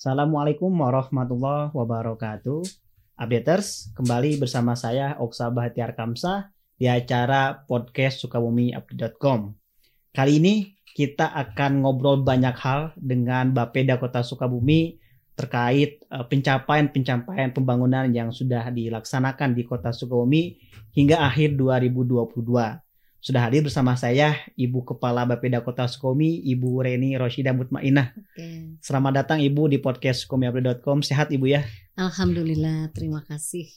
Assalamualaikum warahmatullahi wabarakatuh. Updaters, kembali bersama saya Oksa Bahtiar Kamsa di acara podcast sukabumi.com. Kali ini kita akan ngobrol banyak hal dengan Bapeda Kota Sukabumi terkait uh, pencapaian-pencapaian pembangunan yang sudah dilaksanakan di Kota Sukabumi hingga akhir 2022. Sudah hadir bersama saya Ibu Kepala Bapeda Kota Sukabumi, Ibu Reni Roshida Mutmainah. Oke. Selamat datang Ibu di podcast sukomiupdate.com. Sehat Ibu ya? Alhamdulillah, terima kasih.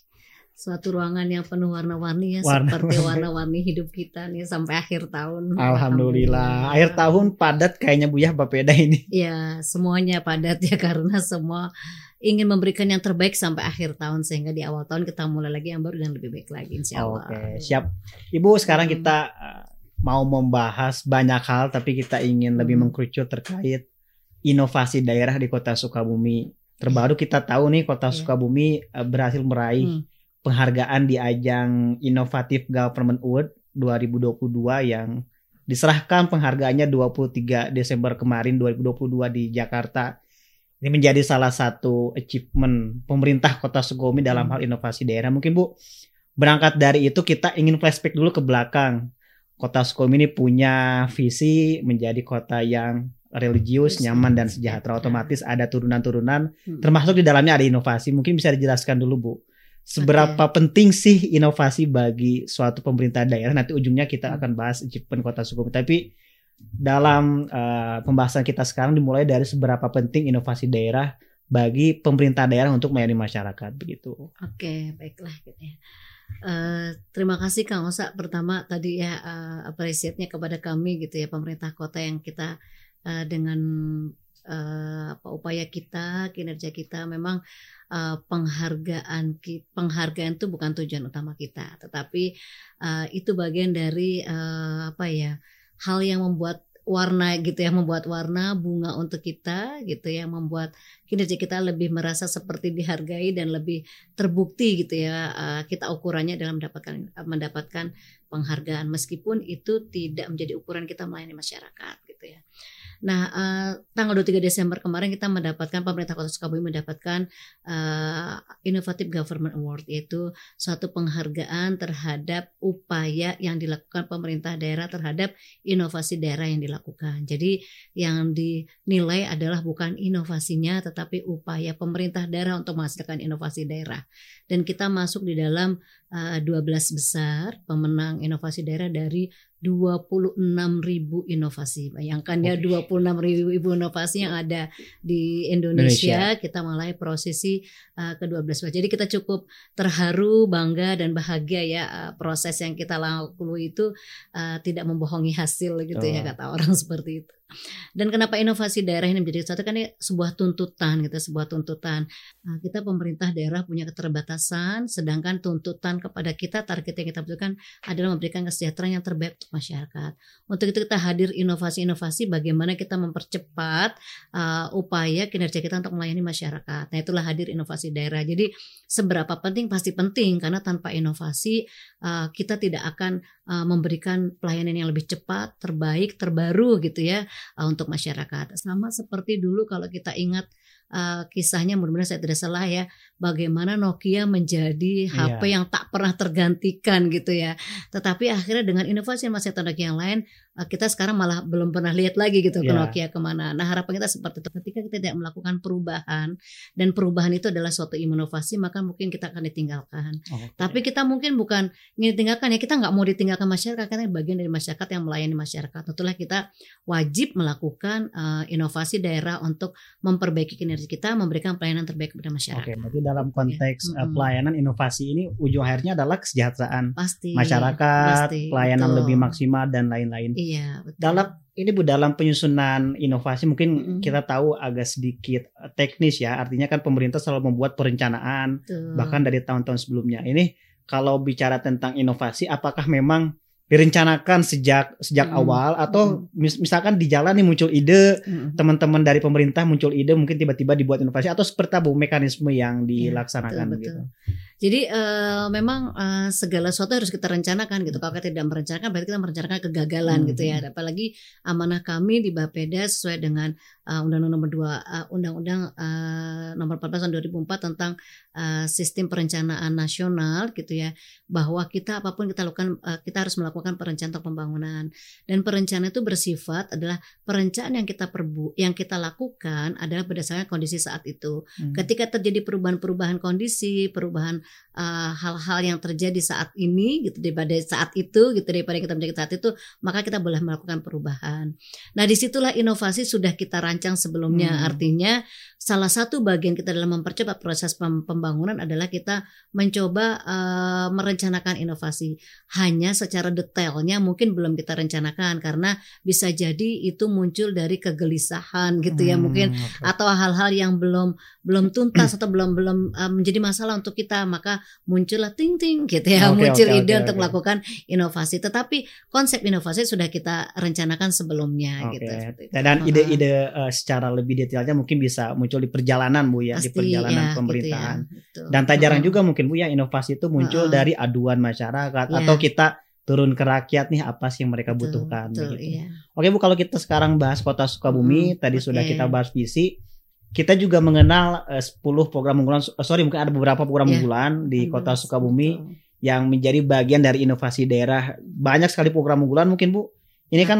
Suatu ruangan yang penuh warna-warni ya warna seperti warna-warni hidup kita nih sampai akhir tahun. Alhamdulillah. Alhamdulillah. Akhir tahun padat kayaknya Bu ya Bapeda ini. Ya, semuanya padat ya karena semua ingin memberikan yang terbaik sampai akhir tahun sehingga di awal tahun kita mulai lagi yang baru dan lebih baik lagi insya Allah. Oke, siap. Ibu sekarang hmm. kita uh, mau membahas banyak hal tapi kita ingin lebih mengkerucut terkait inovasi daerah di Kota Sukabumi. Terbaru kita tahu nih Kota yeah. Sukabumi uh, berhasil meraih hmm. Penghargaan di ajang Inovatif Government Award 2022 yang diserahkan penghargaannya 23 Desember kemarin 2022 di Jakarta ini menjadi salah satu achievement pemerintah Kota Sukabumi dalam hal inovasi daerah. Mungkin Bu, berangkat dari itu kita ingin flashback dulu ke belakang. Kota Sukabumi ini punya visi menjadi kota yang religius, nyaman dan sejahtera. Otomatis ada turunan-turunan, hmm. termasuk di dalamnya ada inovasi. Mungkin bisa dijelaskan dulu Bu, seberapa okay. penting sih inovasi bagi suatu pemerintah daerah? Nanti ujungnya kita akan bahas achievement Kota Sukabumi. Tapi dalam uh, pembahasan kita sekarang dimulai dari seberapa penting inovasi daerah bagi pemerintah daerah untuk melayani masyarakat begitu. Oke, baiklah gitu ya. Uh, terima kasih Kang Osa pertama tadi ya uh, apresiatnya kepada kami gitu ya pemerintah kota yang kita uh, dengan uh, upaya kita kinerja kita memang uh, penghargaan penghargaan itu bukan tujuan utama kita tetapi uh, itu bagian dari uh, apa ya hal yang membuat warna gitu ya membuat warna bunga untuk kita gitu ya membuat kinerja kita lebih merasa seperti dihargai dan lebih terbukti gitu ya kita ukurannya dalam mendapatkan mendapatkan penghargaan meskipun itu tidak menjadi ukuran kita melayani masyarakat gitu ya. Nah, uh, tanggal 23 Desember kemarin kita mendapatkan pemerintah Kota Sukabumi mendapatkan uh, Innovative Government Award yaitu suatu penghargaan terhadap upaya yang dilakukan pemerintah daerah terhadap inovasi daerah yang dilakukan. Jadi yang dinilai adalah bukan inovasinya tetapi upaya pemerintah daerah untuk menghasilkan inovasi daerah. Dan kita masuk di dalam uh, 12 besar pemenang inovasi daerah dari 26 ribu inovasi. Bayangkan ya 26 ribu inovasi yang ada di Indonesia. Indonesia. Kita mulai prosesi uh, ke-12. Jadi kita cukup terharu, bangga dan bahagia ya uh, proses yang kita lakukan itu uh, tidak membohongi hasil gitu oh. ya kata orang seperti itu. Dan kenapa inovasi daerah ini menjadi satu kan ini sebuah tuntutan gitu, sebuah tuntutan. Nah, kita pemerintah daerah punya keterbatasan, sedangkan tuntutan kepada kita target yang kita butuhkan adalah memberikan kesejahteraan yang terbaik untuk masyarakat. Untuk itu kita hadir inovasi-inovasi bagaimana kita mempercepat uh, upaya kinerja kita untuk melayani masyarakat. Nah, itulah hadir inovasi daerah. Jadi seberapa penting pasti penting karena tanpa inovasi uh, kita tidak akan uh, memberikan pelayanan yang lebih cepat, terbaik, terbaru gitu ya uh, untuk masyarakat. Sama seperti dulu kalau kita ingat uh, kisahnya mudah-mudahan saya tidak salah ya bagaimana Nokia menjadi HP yeah. yang tak pernah tergantikan gitu ya. Tetapi akhirnya dengan inovasi masih teknologi yang lain uh, kita sekarang malah belum pernah lihat lagi gitu yeah. ke iya. Nokia ke mana. Nah harapan kita seperti itu ketika kita tidak melakukan perubahan dan perubahan itu adalah suatu inovasi maka mungkin kita akan ditinggalkan. okay. Tapi kita mungkin bukan ingin ditinggalkan ya kita nggak mau ditinggalkan masyarakat karena bagian dari masyarakat yang melayani masyarakat. Itulah kita wajib melakukan uh, inovasi daerah untuk memperbaiki kinerja kita, memberikan pelayanan terbaik kepada masyarakat. Oke, okay, dalam konteks ya. pelayanan inovasi ini ujung akhirnya adalah kesejahteraan pasti, masyarakat, pasti, pelayanan betul. lebih maksimal dan lain-lain. Iya, betul. Dalam ini Bu dalam penyusunan inovasi mungkin mm -hmm. kita tahu agak sedikit teknis ya. Artinya kan pemerintah selalu membuat perencanaan betul. bahkan dari tahun-tahun sebelumnya. Ini kalau bicara tentang inovasi apakah memang direncanakan sejak sejak hmm. awal atau mis misalkan di jalan nih muncul ide hmm. teman-teman dari pemerintah muncul ide mungkin tiba-tiba dibuat inovasi atau seperti apa mekanisme yang iya, dilaksanakan betul, betul. gitu. Jadi uh, memang uh, segala sesuatu harus kita rencanakan gitu. Kalau kita tidak merencanakan berarti kita merencanakan kegagalan hmm. gitu ya. Apalagi amanah kami di Bapeda sesuai dengan uh, Undang-Undang Nomor 2 uh, Undang-Undang uh, Nomor 14 tahun 2004 tentang uh, sistem perencanaan nasional gitu ya. Bahwa kita apa pun kita lakukan uh, kita harus melakukan perencanaan pembangunan. Dan perencanaan itu bersifat adalah perencanaan yang kita perbu yang kita lakukan adalah berdasarkan kondisi saat itu. Hmm. Ketika terjadi perubahan-perubahan kondisi, perubahan hal-hal uh, yang terjadi saat ini gitu daripada saat itu gitu daripada kita menjadi saat itu maka kita boleh melakukan perubahan. Nah di situlah inovasi sudah kita rancang sebelumnya hmm. artinya salah satu bagian kita dalam mempercepat proses pembangunan adalah kita mencoba uh, merencanakan inovasi. Hanya secara detailnya mungkin belum kita rencanakan karena bisa jadi itu muncul dari kegelisahan gitu ya hmm, mungkin okay. atau hal-hal yang belum belum tuntas atau belum belum uh, menjadi masalah untuk kita maka muncullah ting ting gitu ya okay, muncul okay, ide okay, untuk okay. melakukan inovasi. Tetapi konsep inovasi sudah kita rencanakan sebelumnya okay. gitu. Dan ide-ide uh, secara lebih detailnya mungkin bisa muncul di perjalanan Bu ya, Pasti, di perjalanan ya, pemerintahan. Gitu ya, Dan tak jarang uh juga mungkin Bu ya inovasi itu muncul uh dari aduan masyarakat yeah. atau kita turun ke rakyat nih apa sih yang mereka betul, butuhkan betul, gitu. Iya. Oke Bu, kalau kita sekarang bahas Kota Sukabumi, hmm, tadi okay. sudah kita bahas visi. Kita juga mengenal uh, eh, 10 program unggulan uh, sorry mungkin ada beberapa program yeah. unggulan di Kota Sukabumi betul. yang menjadi bagian dari inovasi daerah. Banyak sekali program unggulan mungkin Bu ini 18, kan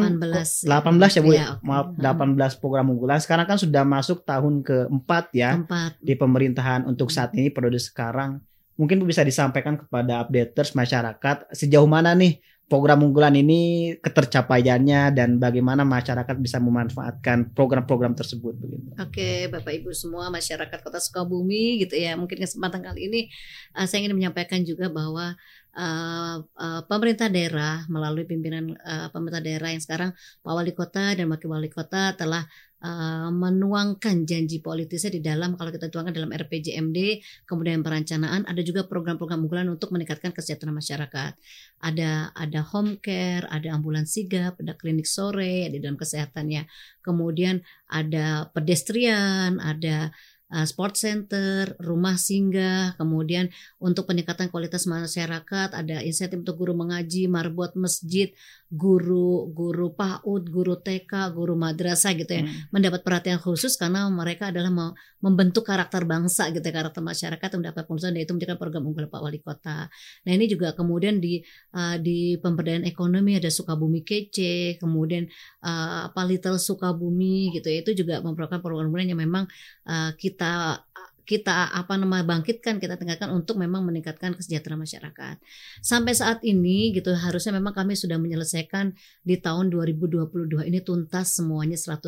18 ya Bu ya, okay. maaf 18 program unggulan. Sekarang kan sudah masuk tahun keempat ya Empat. di pemerintahan untuk saat ini periode sekarang. Mungkin Bu bisa disampaikan kepada updaters masyarakat sejauh mana nih program unggulan ini ketercapaiannya dan bagaimana masyarakat bisa memanfaatkan program-program tersebut begitu. Oke, Bapak Ibu semua masyarakat Kota Sukabumi gitu ya. Mungkin kesempatan kali ini uh, saya ingin menyampaikan juga bahwa uh, uh, pemerintah daerah melalui pimpinan uh, pemerintah daerah yang sekarang Pak Wali Kota dan Wakil Wali Kota telah uh, menuangkan janji politisnya di dalam kalau kita tuangkan dalam RPJMD kemudian perencanaan ada juga program-program unggulan untuk meningkatkan kesejahteraan masyarakat. Ada ada home care ada ambulans sigap ada klinik sore di dalam kesehatannya. Kemudian ada pedestrian ada uh, sport center, rumah singgah, kemudian untuk peningkatan kualitas masyarakat ada insentif untuk guru mengaji, marbot masjid, guru guru PAUD, guru TK, guru madrasah gitu ya, hmm. mendapat perhatian khusus karena mereka adalah membentuk karakter bangsa gitu ya, karakter masyarakat yang mendapat pengurusan yaitu menjadi program unggulan Pak Wali Kota. Nah ini juga kemudian di uh, di pemberdayaan ekonomi ada Sukabumi Kece, kemudian uh, apa Little Sukabumi gitu ya itu juga merupakan program-program yang memang uh, kita kita kita apa nama bangkitkan kita tingkatkan untuk memang meningkatkan kesejahteraan masyarakat. Sampai saat ini gitu harusnya memang kami sudah menyelesaikan di tahun 2022 ini tuntas semuanya 100%.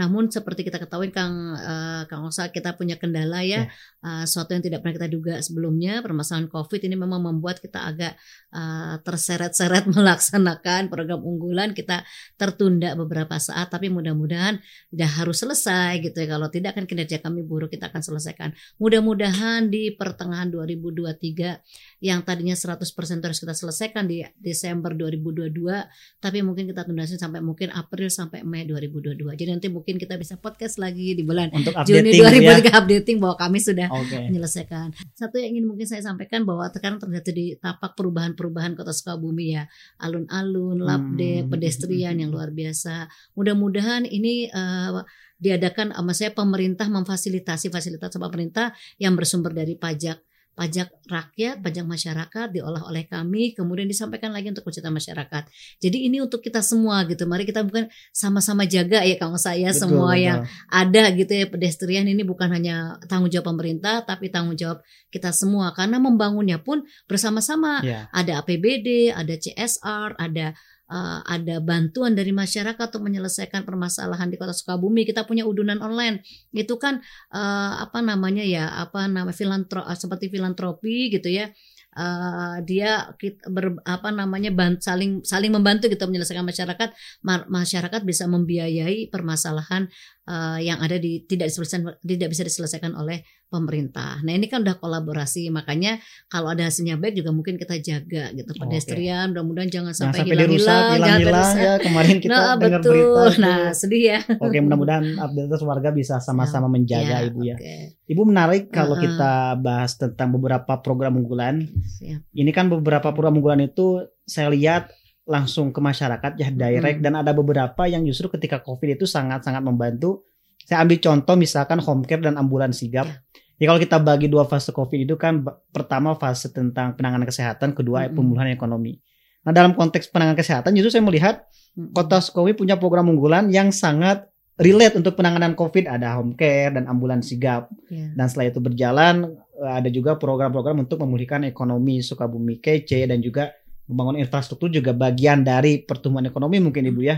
Namun seperti kita ketahui Kang uh, Kang Osa kita punya kendala ya, ya. Uh, suatu yang tidak pernah kita duga sebelumnya permasalahan Covid ini memang membuat kita agak uh, terseret-seret melaksanakan program unggulan kita tertunda beberapa saat tapi mudah-mudahan tidak harus selesai gitu ya. Kalau tidak kan kinerja kami buruk kita akan selesaikan. Mudah-mudahan di pertengahan 2023 yang tadinya 100% harus kita selesaikan di Desember 2022, tapi mungkin kita tunda sampai mungkin April sampai Mei 2022. Jadi nanti mungkin kita bisa podcast lagi di bulan Untuk Juni 2023 ya. updating bahwa kami sudah okay. menyelesaikan. Satu yang ingin mungkin saya sampaikan bahwa sekarang terjadi di tapak perubahan-perubahan Kota Sukabumi ya, alun-alun, labde, hmm. pedestrian yang luar biasa. Mudah-mudahan ini uh, diadakan sama saya pemerintah memfasilitasi fasilitas pemerintah yang bersumber dari pajak pajak rakyat, pajak masyarakat diolah oleh kami, kemudian disampaikan lagi untuk kesejahteraan masyarakat. Jadi ini untuk kita semua gitu. Mari kita bukan sama-sama jaga ya kalau saya betul, semua betul. yang ada gitu ya pedestrian ini bukan hanya tanggung jawab pemerintah tapi tanggung jawab kita semua karena membangunnya pun bersama-sama. Yeah. Ada APBD, ada CSR, ada uh, ada bantuan dari masyarakat untuk menyelesaikan permasalahan di Kota Sukabumi. Kita punya udunan online. Itu kan uh, apa namanya ya? Apa nama filantro uh, seperti filantropi gitu ya. Uh, dia ber, apa namanya bant, saling saling membantu gitu menyelesaikan masyarakat ma masyarakat bisa membiayai permasalahan uh, yang ada di tidak diselesaikan tidak bisa diselesaikan oleh pemerintah. Nah ini kan udah kolaborasi, makanya kalau ada hasilnya baik juga mungkin kita jaga gitu pedestrian. Mudah-mudahan jangan sampai hilang-hilang, jangan hilang ya. Kemarin kita nah, dengar betul. berita. Nah sedih ya. Oke mudah-mudahan update warga bisa sama-sama menjaga Ya, ibu ya. oke. Ibu menarik kalau Uh-uh. kita bahas tentang beberapa program unggulan. Siap. Ini kan beberapa program unggulan itu saya lihat langsung ke masyarakat ya direct Mm-mm. dan ada beberapa yang justru ketika covid itu sangat-sangat membantu. Saya ambil contoh misalkan home care dan ambulan sigap. Ya kalau kita bagi dua fase covid itu kan pertama fase tentang penanganan kesehatan, kedua Mm-mm. pemulihan ekonomi. Nah dalam konteks penanganan kesehatan justru saya melihat Mm-mm. Kota Sukabumi punya program unggulan yang sangat relate untuk penanganan COVID. Ada home care dan ambulan sigap. Ya. Dan setelah itu berjalan, eh, ada juga program-program untuk memulihkan ekonomi Sukabumi kece dan juga membangun infrastruktur juga bagian dari pertumbuhan ekonomi mungkin Ibu ya.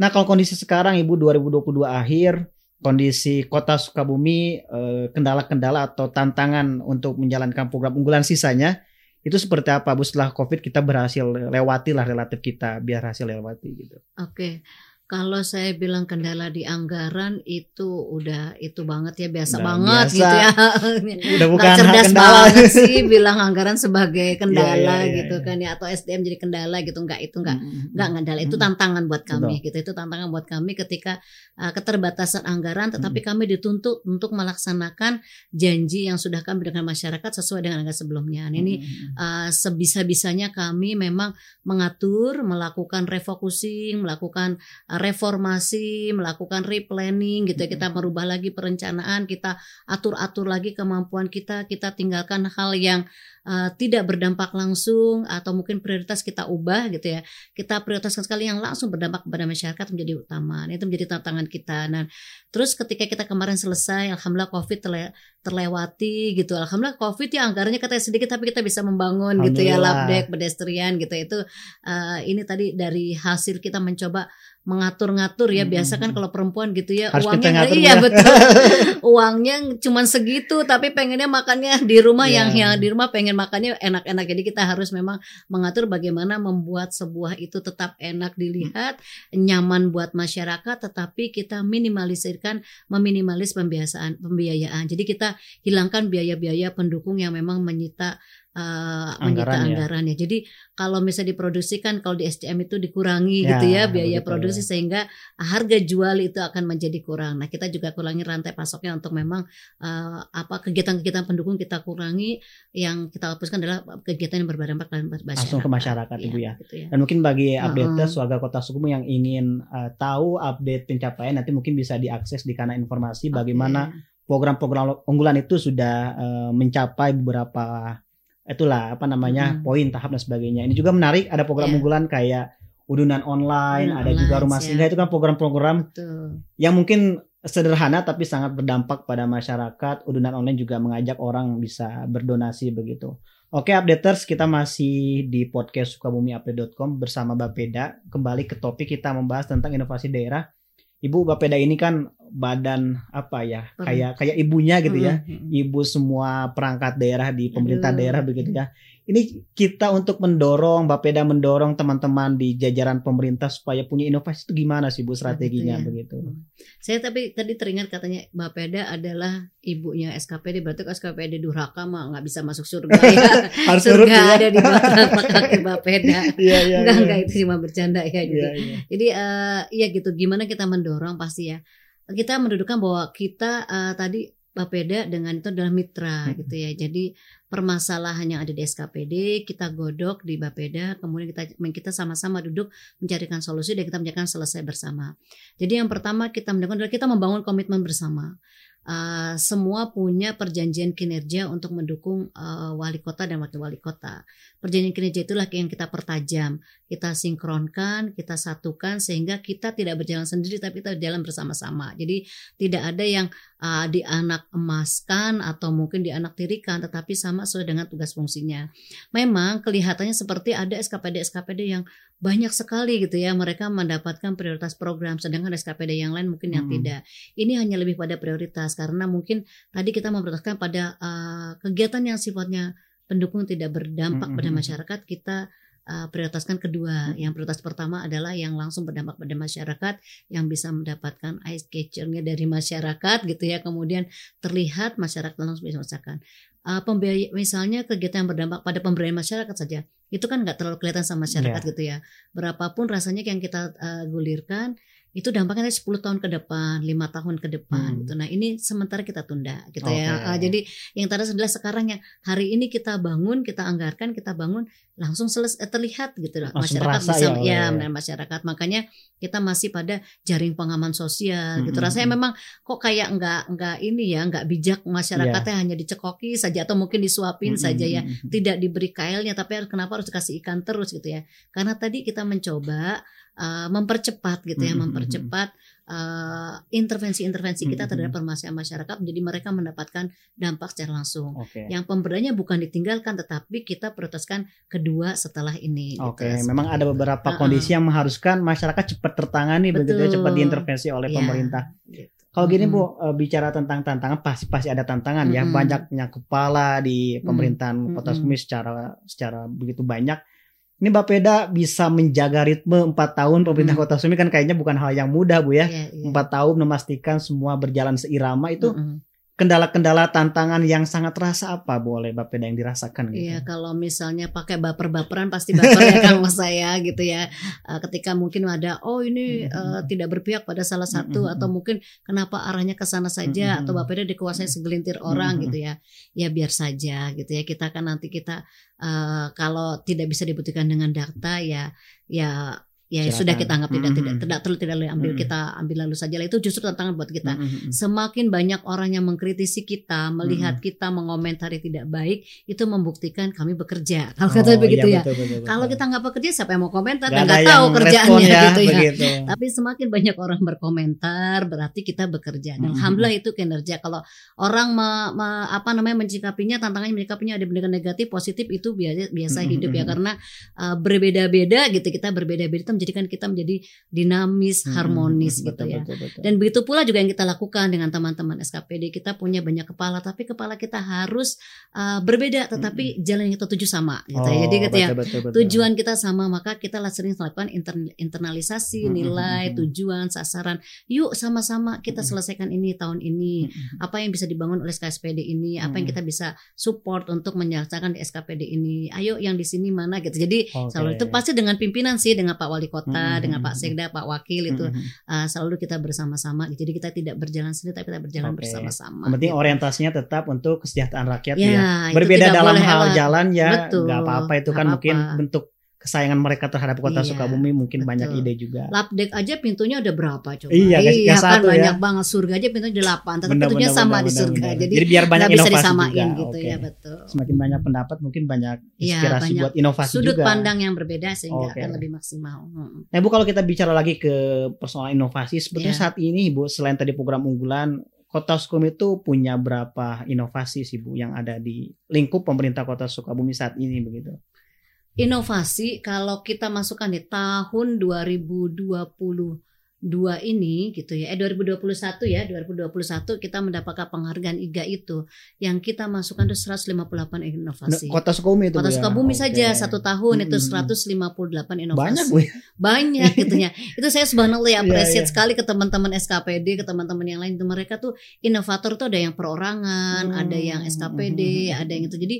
Nah kalau kondisi sekarang Ibu 2022 akhir, kondisi Kota Sukabumi, eh, kendala-kendala atau tantangan untuk menjalankan program unggulan sisanya, itu seperti apa Bu setelah COVID kita berhasil lewati lah relatif kita biar hasil lewati gitu. Oke. Kalau saya bilang kendala di anggaran itu udah itu banget ya biasa Udah banget biasa. gitu ya. Udah Nggak bukan cerdas kendala. banget sih bilang anggaran sebagai kendala Iya, iya, iya, gitu iya. kan ya atau SDM jadi kendala gitu. Enggak itu enggak Mm, enggak kendala itu tantangan buat kami gitu. Itu tantangan buat kami ketika uh, keterbatasan anggaran tetapi kami dituntut untuk melaksanakan janji yang sudah kami dengan masyarakat sesuai dengan anggaran sebelumnya. Nah, ini Mm, uh, sebisa-bisanya kami memang mengatur, melakukan refocusing, melakukan uh, reformasi, melakukan replanning gitu ya. Kita merubah lagi perencanaan, kita atur-atur lagi kemampuan kita, kita tinggalkan hal yang uh, tidak berdampak langsung atau mungkin prioritas kita ubah gitu ya. Kita prioritaskan sekali yang langsung berdampak kepada masyarakat menjadi utama. Nah, itu menjadi tantangan kita. Nah, terus ketika kita kemarin selesai, alhamdulillah Covid terle- terlewati gitu. Alhamdulillah Covid ya anggarannya katanya sedikit tapi kita bisa membangun gitu ya labdek pedestrian gitu. Itu uh, ini tadi dari hasil kita mencoba mengatur-ngatur ya. Hmm, Biasa kan hmm. kalau perempuan gitu ya Harus uangnya iya Bu. betul. uangnya cuman segitu tapi pengennya makannya di rumah yang Iya. yang di rumah pengen makannya enak-enak. Jadi kita harus memang mengatur bagaimana membuat sebuah itu tetap enak dilihat, nyaman buat masyarakat tetapi kita minimalisirkan meminimalis pembiasaan pembiayaan. Jadi kita hilangkan biaya-biaya pendukung yang memang menyita uh, menyita Anggaran ya. anggaran ya. Jadi kalau misalnya diproduksikan kalau di SDM itu dikurangi Ya, gitu ya biaya begitu. produksi sehingga harga jual itu akan menjadi kurang. Nah, kita juga kurangi rantai pasoknya untuk memang uh, apa kegiatan-kegiatan pendukung kita kurangi yang kita hapuskan adalah kegiatan yang masyarakat. Langsung ke masyarakat, Iya, Ibu ya. gitu ya. Dan mungkin bagi updaters Uh-uh. warga Kota Sukabumi yang ingin uh, tahu update pencapaian nanti mungkin bisa diakses di kanal informasi bagaimana Oke. program-program unggulan itu sudah uh, mencapai beberapa itulah apa namanya Mm-mm. poin tahap dan sebagainya. Ini juga menarik ada program Iya. unggulan kayak udunan online, Udunan ada juga online, rumah siap. singgah itu kan program-program yang mungkin sederhana tapi sangat berdampak pada masyarakat. Udunan online juga mengajak orang bisa berdonasi begitu. Oke updaters kita masih di podcast sukabumiupdate.com bersama Bapeda. Kembali ke topik kita membahas tentang inovasi daerah. Ibu Bapeda ini kan badan apa ya? Pem- Kayak kayak ibunya gitu ya. Mm-mm. Ibu semua perangkat daerah di pemerintah Aduh. daerah begitu ya. Ini kita untuk mendorong Bapeda mendorong teman-teman di jajaran pemerintah supaya punya inovasi itu gimana sih Bu strateginya ya. begitu? Saya tapi tadi teringat katanya Bapeda adalah ibunya SKPD berarti kalau SKPD durhaka mah nggak bisa masuk surga ya. Harus nurut surga ya. ada di bawah telapak kaki Bapeda. Iya iya. enggak enggak itu cuma bercanda ya gitu. Iya, iya. Jadi eh ya gitu gimana kita mendorong pasti ya. Kita mendudukan bahwa kita eh, tadi Bapeda dengan itu adalah mitra Hmm. gitu ya. Jadi permasalahan yang ada di SKPD kita godok di Bapeda, kemudian kita kita sama-sama duduk mencarikan solusi dan kita menjadikan selesai bersama. Jadi yang pertama kita melakukan adalah kita membangun komitmen bersama. Uh, semua punya perjanjian kinerja untuk mendukung uh, wali kota dan wakil wali kota. Perjanjian kinerja itulah yang kita pertajam, kita sinkronkan, kita satukan sehingga kita tidak berjalan sendiri tapi kita berjalan bersama-sama. Jadi tidak ada yang uh, dianak emaskan atau mungkin dianak tirikan, tetapi sama sesuai dengan tugas fungsinya. Memang kelihatannya seperti ada SKPD-SKPD yang banyak sekali gitu ya mereka mendapatkan prioritas program sedangkan SKPD yang lain mungkin yang Hmm. tidak ini hanya lebih pada prioritas karena mungkin tadi kita memprioritaskan pada uh, kegiatan yang sifatnya pendukung tidak berdampak Hmm, pada masyarakat kita uh, prioritaskan kedua. Yang prioritas pertama adalah yang langsung berdampak pada masyarakat, yang bisa mendapatkan ice catcher-nya dari masyarakat gitu ya. Kemudian terlihat masyarakat langsung bisa merasakan. Uh, pembiaya, misalnya kegiatan yang berdampak pada pemberdayaan masyarakat saja, itu kan nggak terlalu kelihatan sama masyarakat yeah. gitu ya. Berapapun rasanya yang kita uh, gulirkan, itu dampaknya 10 tahun ke depan, lima tahun ke depan hmm. gitu. Nah, ini sementara kita tunda gitu okay. ya. Uh, jadi yang tadi adalah sekarang yang hari ini kita bangun, kita anggarkan, kita bangun langsung selesai eh, terlihat gitu lah. Masyarakat bisa ya, ya, masyarakat. Makanya kita masih pada jaring pengaman sosial hmm. gitu. Hmm, Rasanya hmm. memang kok kayak enggak enggak ini ya, enggak bijak masyarakatnya yeah. hanya dicekoki saja atau mungkin disuapin hmm. saja ya. Tidak diberi kailnya tapi kenapa harus dikasih ikan terus gitu ya. Karena tadi kita mencoba uh, mempercepat gitu ya, mm -hmm. mempercepat uh, intervensi-intervensi kita terhadap permasalahan masyarakat jadi mereka mendapatkan dampak secara langsung. Okay. Yang pemberdayanya bukan ditinggalkan tetapi kita prioritaskan kedua setelah ini. Gitu. Oke, okay. gitu. memang ada beberapa uh -uh. kondisi yang mengharuskan masyarakat cepat tertangani Betul. begitu ya, cepat diintervensi oleh ya, pemerintah. Gitu. Kalau gini Bu, uh, bicara tentang tantangan pasti pasti ada tantangan hmm. ya, banyaknya kepala di pemerintahan hmm. Kota Sumi secara secara begitu banyak ini Bapeda bisa menjaga ritme 4 tahun pemerintah hmm. Kota Sumi kan kayaknya bukan hal yang mudah Bu ya. Yeah, yeah. 4 tahun memastikan semua berjalan seirama itu hmm kendala-kendala tantangan yang sangat terasa apa boleh Bapeda yang dirasakan gitu? Iya kalau misalnya pakai baper-baperan pasti baper ya kalau saya gitu ya. Uh, ketika mungkin ada oh ini uh, tidak berpihak pada salah satu atau mungkin kenapa arahnya ke sana saja atau Bapeda dikuasai segelintir orang gitu ya. Ya biar saja gitu ya. Kita kan nanti kita uh, kalau tidak bisa dibuktikan dengan data ya ya ya Silakan. sudah kita anggap tidak mm -hmm. tidak tidak terlalu tidak ambil mm -hmm. kita ambil lalu saja itu justru tantangan buat kita mm -hmm. semakin banyak orang yang mengkritisi kita melihat mm -hmm. kita mengomentari tidak baik itu membuktikan kami bekerja kalau oh, kata begitu iya, ya betul, betul, betul. kalau kita nggak bekerja siapa yang mau komentar nggak tahu kerjaannya ya, gitu ya begitu. tapi semakin banyak orang berkomentar berarti kita bekerja dan mm -hmm. alhamdulillah itu kinerja kalau orang me, me, apa namanya mencikapinya tantangannya mencikapinya ada dengan negatif positif itu biasa biasa mm -hmm. hidup ya karena uh, berbeda-beda gitu kita berbeda-beda menjadikan kita menjadi dinamis, hmm, harmonis betul, gitu ya. Betul, betul. Dan begitu pula juga yang kita lakukan dengan teman-teman SKPD. Kita punya banyak kepala, tapi kepala kita harus uh, berbeda, tetapi hmm. jalan yang kita tuju sama gitu oh, ya. Jadi gitu ya, betul, betul. tujuan kita sama, maka kita sering melakukan internalisasi hmm, nilai, hmm, tujuan, sasaran. Yuk sama-sama kita selesaikan ini tahun ini. Hmm. Apa yang bisa dibangun oleh SKPD ini? Apa yang kita bisa support untuk menyelesaikan di SKPD ini? Ayo yang di sini mana gitu. Jadi okay. selalu itu pasti dengan pimpinan sih, dengan Pak Wali kota hmm. dengan Pak Sekda, Pak Wakil itu hmm. uh, selalu kita bersama-sama. Jadi kita tidak berjalan sendiri tapi kita berjalan okay. bersama-sama. Yang penting gitu. orientasinya tetap untuk kesejahteraan rakyat ya. ya. Berbeda dalam hal jalan ya nggak apa-apa itu kan apa -apa. mungkin bentuk kesayangan mereka terhadap kota iya, Sukabumi mungkin betul. banyak ide juga. Lapdek aja pintunya udah berapa coba? Iya, iya kan ya. banyak banget surga aja pintunya delapan, tapi bener, pintunya bener, sama bener, di surga. Bener. Jadi, Jadi biar banyak bisa disamain juga. gitu okay. ya betul. Semakin banyak pendapat mungkin banyak iya, inspirasi ya, banyak buat inovasi sudut juga. Sudut pandang yang berbeda sehingga okay. akan lebih maksimal. Hmm. Nah, Bu kalau kita bicara lagi ke persoalan inovasi, sebetulnya yeah. saat ini Bu selain tadi program unggulan Kota Sukabumi itu punya berapa inovasi sih Bu yang ada di lingkup pemerintah Kota Sukabumi saat ini begitu? Inovasi kalau kita masukkan di tahun 2022 ini gitu ya eh 2021 ya 2021 kita mendapatkan penghargaan IGA itu yang kita masukkan itu 158 inovasi kota Sukabumi itu kota ya? Sukabumi ya? saja okay. satu tahun hmm. itu 158 inovasi banyak bu ya? banyak gitu ya itu saya subhanallah ya apresiat yeah, yeah. sekali ke teman-teman SKPD ke teman-teman yang lain itu mereka tuh inovator tuh ada yang perorangan hmm. ada yang SKPD hmm. ada yang itu jadi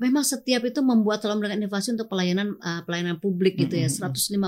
memang setiap itu membuat selalu melakukan inovasi untuk pelayanan uh, pelayanan publik gitu ya. 158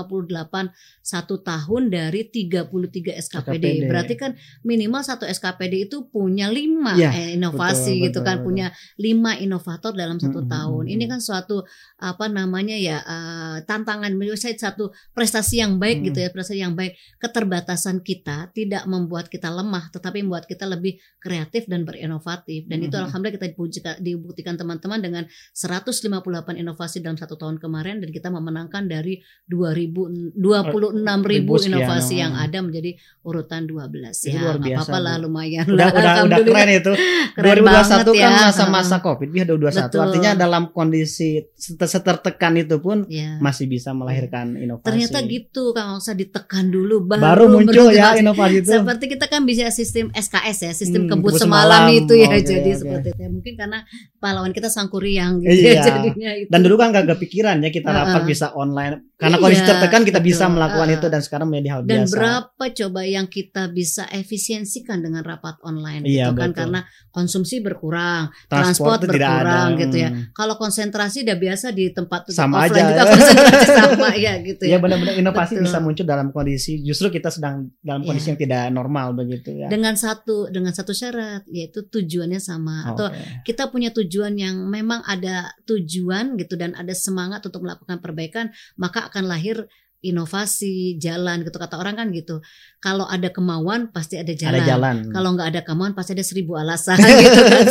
satu tahun dari 33 SKPD. SKPD. Berarti kan minimal satu SKPD itu punya lima ya, eh, inovasi betul, gitu betul, kan, betul. punya lima inovator dalam satu hmm, tahun. Ini kan suatu apa namanya ya uh, tantangan menurut saya satu prestasi yang baik hmm. gitu ya, prestasi yang baik. Keterbatasan kita tidak membuat kita lemah, tetapi membuat kita lebih kreatif dan berinovatif. Dan hmm. itu alhamdulillah kita dibuktikan teman-teman dengan 158 inovasi dalam satu tahun kemarin dan kita memenangkan dari 2000 26 ribu inovasi yang ada menjadi urutan 12 ya. Luar biasa, apa-apa lah lumayan udah, Udah, udah keren itu. Keren 2021 kan ya. masa-masa Covid, dia 2021. Betul. Artinya dalam kondisi setertekan itu pun ya. masih bisa melahirkan inovasi. Ternyata gitu Kang usah ditekan dulu baru, baru muncul ya inovasi itu. Seperti kita kan bisa sistem SKS ya, sistem hmm, kebut semalam, semalam itu ya. Okay, jadi okay. seperti itu. Mungkin karena pahlawan kita Sangkuriang gitu ya Iya. jadinya itu. Dan dulu kan gak kepikiran ya kita rapat bisa online. Karena Iya, kondisi tertekan kita bisa betul. melakukan Heeh. itu dan sekarang menjadi hal dan biasa. berapa coba yang kita bisa efisiensikan dengan rapat online Iya, gitu kan betul. karena konsumsi berkurang Transport transport berkurang ada. gitu ya Hmm. kalau konsentrasi udah biasa di tempat Sama offline aja, juga konsentrasi sama ya gitu Ya ya benar-benar inovasi Betul. bisa muncul dalam kondisi justru kita sedang dalam kondisi Iya. yang tidak normal begitu ya. dengan satu dengan satu syarat yaitu tujuannya sama atau Oke. kita punya tujuan yang memang ada tujuan gitu dan ada semangat untuk melakukan perbaikan maka akan lahir inovasi jalan gitu kata orang kan gitu kalau ada kemauan pasti ada jalan, Ada jalan. kalau nggak ada kemauan pasti ada seribu alasan gitu kan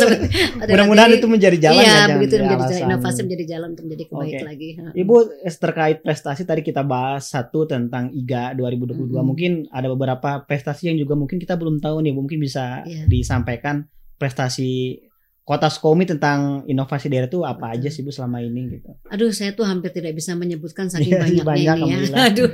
Mudah-mudahan itu menjadi jalan iya ya. begitu jadi menjadi jalan alasan. inovasi menjadi jalan untuk menjadi kebaik Oke. lagi Ibu terkait prestasi tadi kita bahas satu tentang IGA 2022. Mm-mm. Mungkin ada beberapa prestasi yang juga mungkin kita belum tahu nih. Mungkin bisa Iya. disampaikan prestasi Kota Sukomi tentang inovasi daerah itu apa aja sih Bu selama ini gitu. Aduh, saya tuh hampir tidak bisa menyebutkan saking Iya, banyaknya banyak, ini ya. Aduh.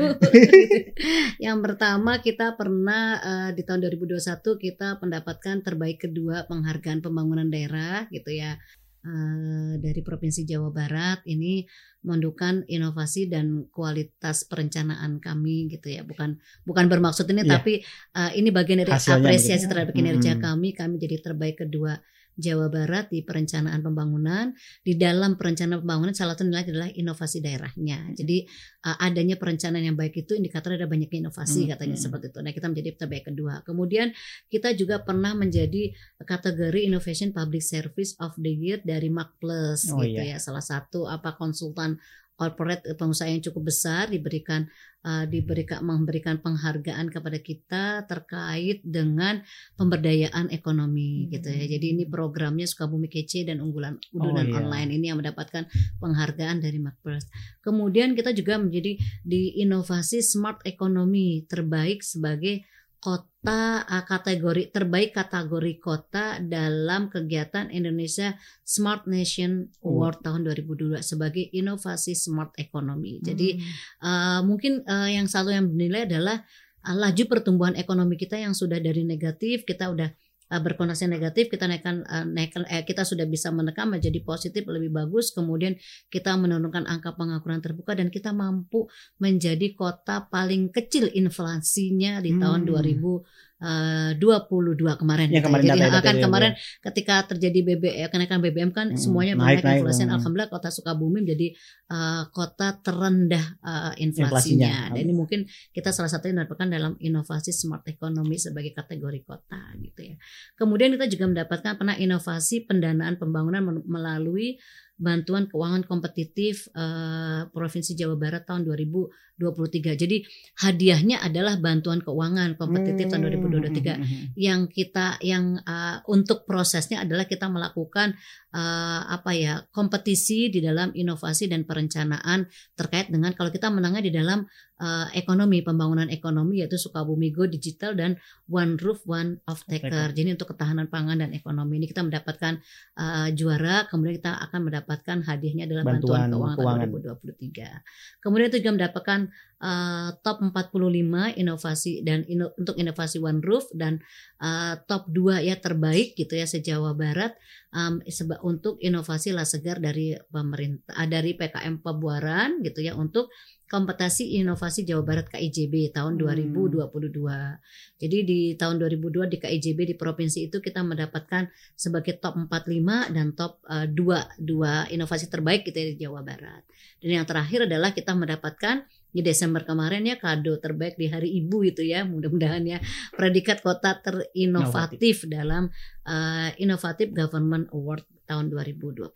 Yang pertama kita pernah eh, di tahun 2021 kita mendapatkan terbaik kedua penghargaan pembangunan daerah gitu ya. Eh, dari Provinsi Jawa Barat ini menunjukkan inovasi dan kualitas perencanaan kami gitu ya. Bukan bukan bermaksud ini Iya. tapi eh, ini bagian dari Hasilnya apresiasi begitu. terhadap kinerja Mm-mm. kami. Kami jadi terbaik kedua Jawa Barat di perencanaan pembangunan di dalam perencanaan pembangunan salah satu nilai adalah inovasi daerahnya. Jadi uh, adanya perencanaan yang baik itu indikator ada banyaknya inovasi Hmm, katanya hmm. seperti itu. Nah kita menjadi terbaik kedua. Kemudian kita juga pernah menjadi kategori Innovation Public Service of the Year dari Mark Plus Oh, gitu iya. ya. Salah satu apa konsultan corporate eh, pengusaha yang cukup besar diberikan uh, diberikan memberikan penghargaan kepada kita terkait dengan pemberdayaan ekonomi Hmm. gitu ya. Jadi ini programnya Sukabumi Kece dan unggulan Oh, udunan iya. online ini yang mendapatkan penghargaan dari Macpers. Kemudian kita juga menjadi di inovasi smart economy terbaik sebagai kota kategori terbaik kategori kota dalam kegiatan Indonesia Smart Nation. Award tahun 2022 sebagai inovasi smart economy. Jadi Hmm. Uh, mungkin uh, yang satu yang dinilai adalah uh, laju pertumbuhan ekonomi kita yang sudah dari negatif kita udah uh, berkonotasi negatif kita naikkan uh, naikkan eh, kita sudah bisa menekan menjadi positif lebih bagus kemudian kita menurunkan angka pengangguran terbuka dan kita mampu menjadi kota paling kecil inflasinya di tahun Hmm. 2022 kemarin. Yang gitu. kemarin Jadi akan ya, kemarin ketika terjadi BBM kenaikan BBM kan Hmm, semuanya naik, naik, naik, inflasi. hmm. Alhamdulillah kota Sukabumi menjadi uh, kota terendah uh, Inflasinya. inflasinya. Dan ini mungkin kita salah satu yang mendapatkan dalam inovasi smart economy sebagai kategori kota gitu ya. Kemudian kita juga mendapatkan pernah inovasi pendanaan pembangunan melalui bantuan keuangan kompetitif eh, Provinsi Jawa Barat tahun 2023. Jadi hadiahnya adalah bantuan keuangan kompetitif tahun 2023 Hmm. yang kita yang uh, untuk prosesnya adalah kita melakukan uh, apa ya kompetisi di dalam inovasi dan perencanaan terkait dengan kalau kita menangnya di dalam uh, ekonomi pembangunan ekonomi yaitu Sukabumi Go Digital dan One Roof One of Taker. Jadi untuk ketahanan pangan dan ekonomi ini kita mendapatkan uh, juara kemudian kita akan mendapatkan hadiahnya adalah bantuan, Bantuan keuangan, keuangan. tahun 2023. Kemudian itu juga mendapatkan uh, top 45 inovasi dan ino- untuk inovasi One Roof dan uh, top 2 ya terbaik gitu ya se-Jawa Barat um, seba- untuk inovasi Lasegar dari pemerintah ah, dari PKM Pebuaran gitu ya untuk kompetisi inovasi Jawa Barat KIJB tahun Hmm. 2022. Jadi di tahun 2002 di KIJB di provinsi itu kita mendapatkan sebagai top 45 dan top uh, 2 dua inovasi terbaik gitu ya di Jawa Barat. Dan yang terakhir adalah kita mendapatkan di Desember kemarin ya kado terbaik di Hari Ibu itu ya mudah-mudahan ya predikat kota terinovatif dalam uh, Innovative Government Award tahun 2022.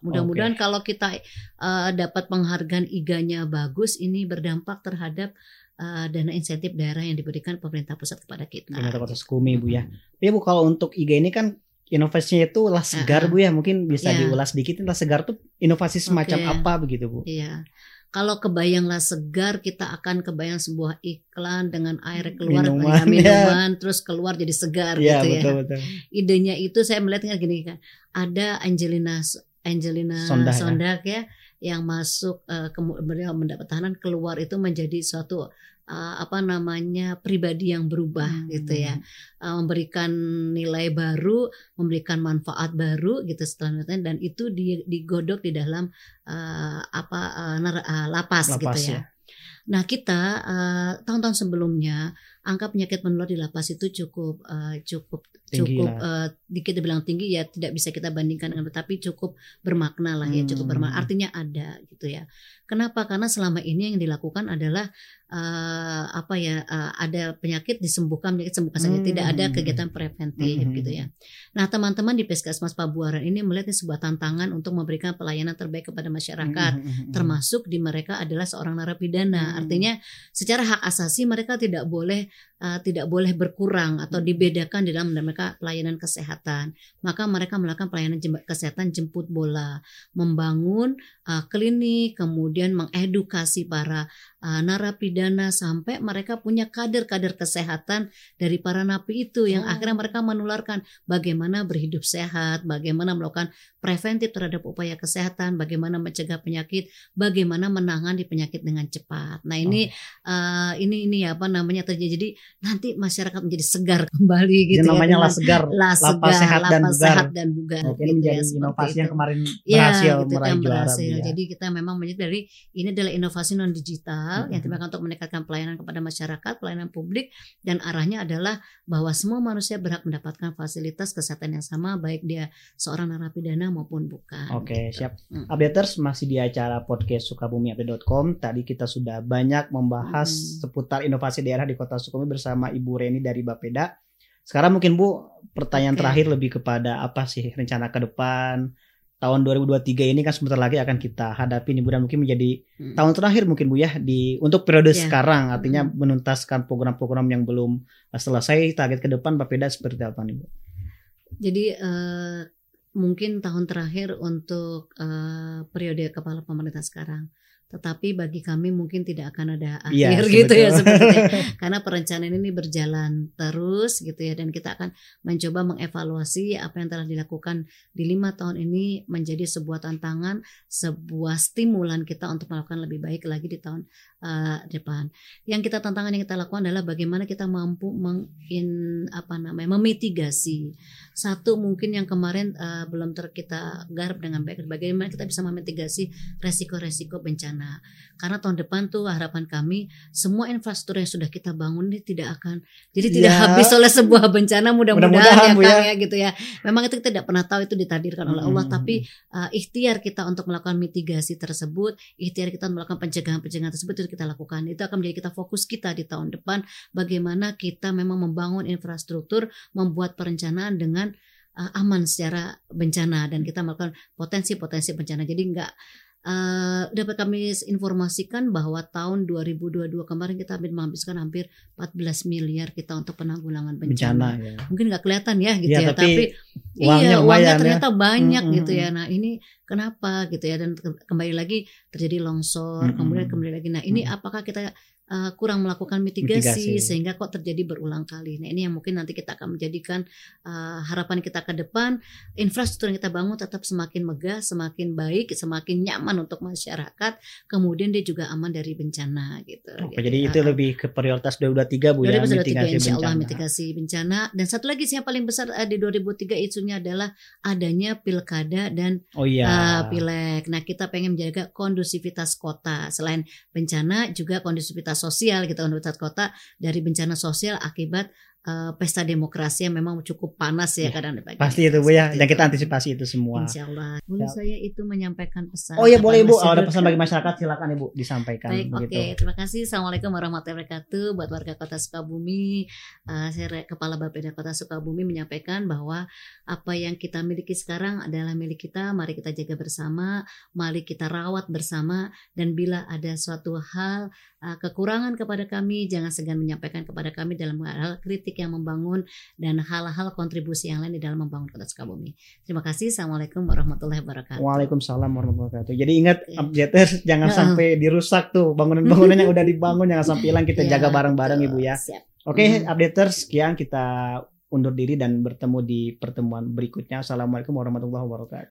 Mudah-mudahan kalau kita uh, dapat penghargaan IGA-nya bagus ini berdampak terhadap uh, dana insentif daerah yang diberikan pemerintah pusat kepada kita. Pemerintah Kota Sukumi Bu ya. Ya Bu kalau untuk IGA ini kan inovasinya itu lah segar Ah, ah. Bu ya. Mungkin bisa Ya. diulas dikit lah segar tuh inovasi semacam Oke. apa begitu Bu? Iya. Kalau kebayanglah segar, kita akan kebayang sebuah iklan dengan air keluar Minuman, ya, ya. minuman, terus keluar jadi segar Iya gitu betul ya. betul. Idenya itu saya melihatnya gini kan, ada Angelina Angelina ya. Sondak ya, yang masuk eh, kemu- beliau mendapat tahanan keluar itu menjadi suatu uh, apa namanya pribadi yang berubah hmm. gitu ya uh, memberikan nilai baru memberikan manfaat baru gitu setelah dan itu digodok di dalam uh, apa uh, uh, lapas, lapas gitu ya. ya. Nah kita uh, tahun-tahun sebelumnya angka penyakit menular di lapas itu cukup uh, cukup tinggi cukup uh, dikit dibilang tinggi ya tidak bisa kita bandingkan dengan tetapi cukup bermakna lah ya hmm. cukup bermakna artinya ada gitu ya kenapa karena selama ini yang dilakukan adalah uh, apa ya uh, ada penyakit disembuhkan penyakit sembuhkan saja hmm. tidak ada hmm. kegiatan preventif hmm. gitu ya nah teman-teman di Puskesmas Pabuaran ini melihat ini sebuah tantangan untuk memberikan pelayanan terbaik kepada masyarakat hmm. hmm termasuk di mereka adalah seorang narapidana hmm. artinya secara hak asasi mereka tidak boleh uh, tidak boleh berkurang atau hmm. dibedakan di dalam mereka pelayanan kesehatan. Maka mereka melakukan pelayanan kesehatan jemput bola, membangun uh, klinik, kemudian mengedukasi para uh, narapidana sampai mereka punya kader-kader kesehatan dari para napi itu yang oh. akhirnya mereka menularkan bagaimana berhidup sehat, bagaimana melakukan preventif terhadap upaya kesehatan, bagaimana mencegah penyakit, bagaimana menangani penyakit dengan cepat. Nah ini oh. uh, ini ini apa namanya terjadi. Jadi nanti masyarakat menjadi segar kembali gitu Jadi ya. namanya lah segar, lah segar, sehat dan bugar. Sehat dan bugar. Oke, gitu menjadi ya, inovasi itu. yang kemarin ya, berhasil gitu, meraih juara. Berhasil. Ya. Jadi kita memang menjadi dari ini adalah inovasi non digital hmm. yang digunakan untuk meningkatkan pelayanan kepada masyarakat, pelayanan publik dan arahnya adalah bahwa semua manusia berhak mendapatkan fasilitas kesehatan yang sama baik dia seorang narapidana maupun bukan. Oke, gitu. siap. Hmm. Updaters masih di acara podcast sukabumiupdate.com. Tadi kita sudah banyak membahas hmm. seputar inovasi daerah di Kota Sukabumi bersama Ibu Reni dari Bapeda. Sekarang mungkin Bu, pertanyaan okay. terakhir lebih kepada apa sih rencana ke depan? Tahun 2023 ini kan sebentar lagi akan kita hadapi nih Bu dan mungkin menjadi hmm. tahun terakhir mungkin Bu ya di untuk periode yeah. sekarang artinya hmm. menuntaskan program-program yang belum selesai target ke depan Bapeda seperti apa nih Bu? Jadi uh, mungkin tahun terakhir untuk uh, periode kepala pemerintah sekarang. Tetapi bagi kami mungkin tidak akan ada iya, akhir ya, gitu ya sebenarnya. Karena perencanaan ini berjalan terus gitu ya. Dan kita akan mencoba mengevaluasi apa yang telah dilakukan di lima tahun ini menjadi sebuah tantangan sebuah stimulan kita untuk melakukan lebih baik lagi di tahun uh, depan. Yang kita tantangan yang kita lakukan adalah bagaimana kita mampu mengin apa namanya memitigasi. Satu mungkin yang kemarin uh, belum ter kita garap dengan baik bagaimana kita bisa memitigasi resiko-resiko bencana. Karena tahun depan tuh harapan kami semua infrastruktur yang sudah kita bangun ini tidak akan jadi tidak ya. habis oleh sebuah bencana mudah-mudahan mudah ya, ya. ya gitu ya. Memang itu kita tidak pernah tahu itu ditakdirkan oleh Allah hmm. tapi uh, ikhtiar kita untuk melakukan mitigasi tersebut, ikhtiar kita untuk melakukan pencegahan-pencegahan tersebut itu kita lakukan. Itu akan menjadi kita fokus kita di tahun depan bagaimana kita memang membangun infrastruktur, membuat perencanaan dengan uh, aman secara bencana dan kita melakukan potensi-potensi bencana. Jadi enggak Uh, dapat kami informasikan bahwa tahun 2022 kemarin kita menghabiskan hampir 14 miliar kita untuk penanggulangan bencana. bencana ya. Mungkin nggak kelihatan ya gitu ya, ya tapi, tapi uangnya, iya uangnya ya. ternyata ya. banyak hmm, gitu ya. Nah ini kenapa gitu ya dan kembali lagi terjadi longsor, hmm, kemudian kembali lagi. Nah ini hmm. apakah kita uh, kurang melakukan mitigasi, mitigasi sehingga kok terjadi berulang kali. Nah ini yang mungkin nanti kita akan menjadikan uh, harapan kita ke depan infrastruktur yang kita bangun tetap semakin megah, semakin baik, semakin nyaman untuk masyarakat. Kemudian dia juga aman dari bencana gitu. Oke, gitu. jadi itu lebih ke prioritas 2023 Bu ya mitigasi insya Allah bencana. mitigasi bencana. Dan satu lagi yang paling besar uh, di 2003 isunya adalah adanya pilkada dan oh, iya. uh, pileg. Nah kita pengen menjaga kondusivitas kota selain bencana juga kondusivitas sosial gitu Universitas Kota dari bencana sosial akibat uh, pesta demokrasi yang memang cukup panas ya, ya kadang pasti itu bu ya dan kita antisipasi itu semua. Insya Allah boleh ya. saya itu menyampaikan pesan oh ya boleh ibu oh, ada pesan bagi masyarakat silakan ibu disampaikan baik oke. okay. terima kasih. Assalamualaikum warahmatullahi wabarakatuh. Buat warga kota Sukabumi uh, saya kepala Bapeda Kota Sukabumi menyampaikan bahwa apa yang kita miliki sekarang adalah milik kita. Mari kita jaga bersama mari kita rawat bersama dan bila ada suatu hal uh, kekurangan kepada kami jangan segan menyampaikan kepada kami dalam hal kritik politik yang membangun dan hal-hal kontribusi yang lain di dalam membangun kota Sukabumi. Terima kasih. Assalamualaikum warahmatullahi wabarakatuh. Waalaikumsalam warahmatullahi wabarakatuh. Jadi ingat okay. updaters jangan sampai dirusak tuh bangunan-bangunan yang udah dibangun jangan sampai hilang kita ya, jaga bareng-bareng Ibu ya. Oke, okay, hmm. updaters sekian kita undur diri dan bertemu di pertemuan berikutnya. Assalamualaikum warahmatullahi wabarakatuh.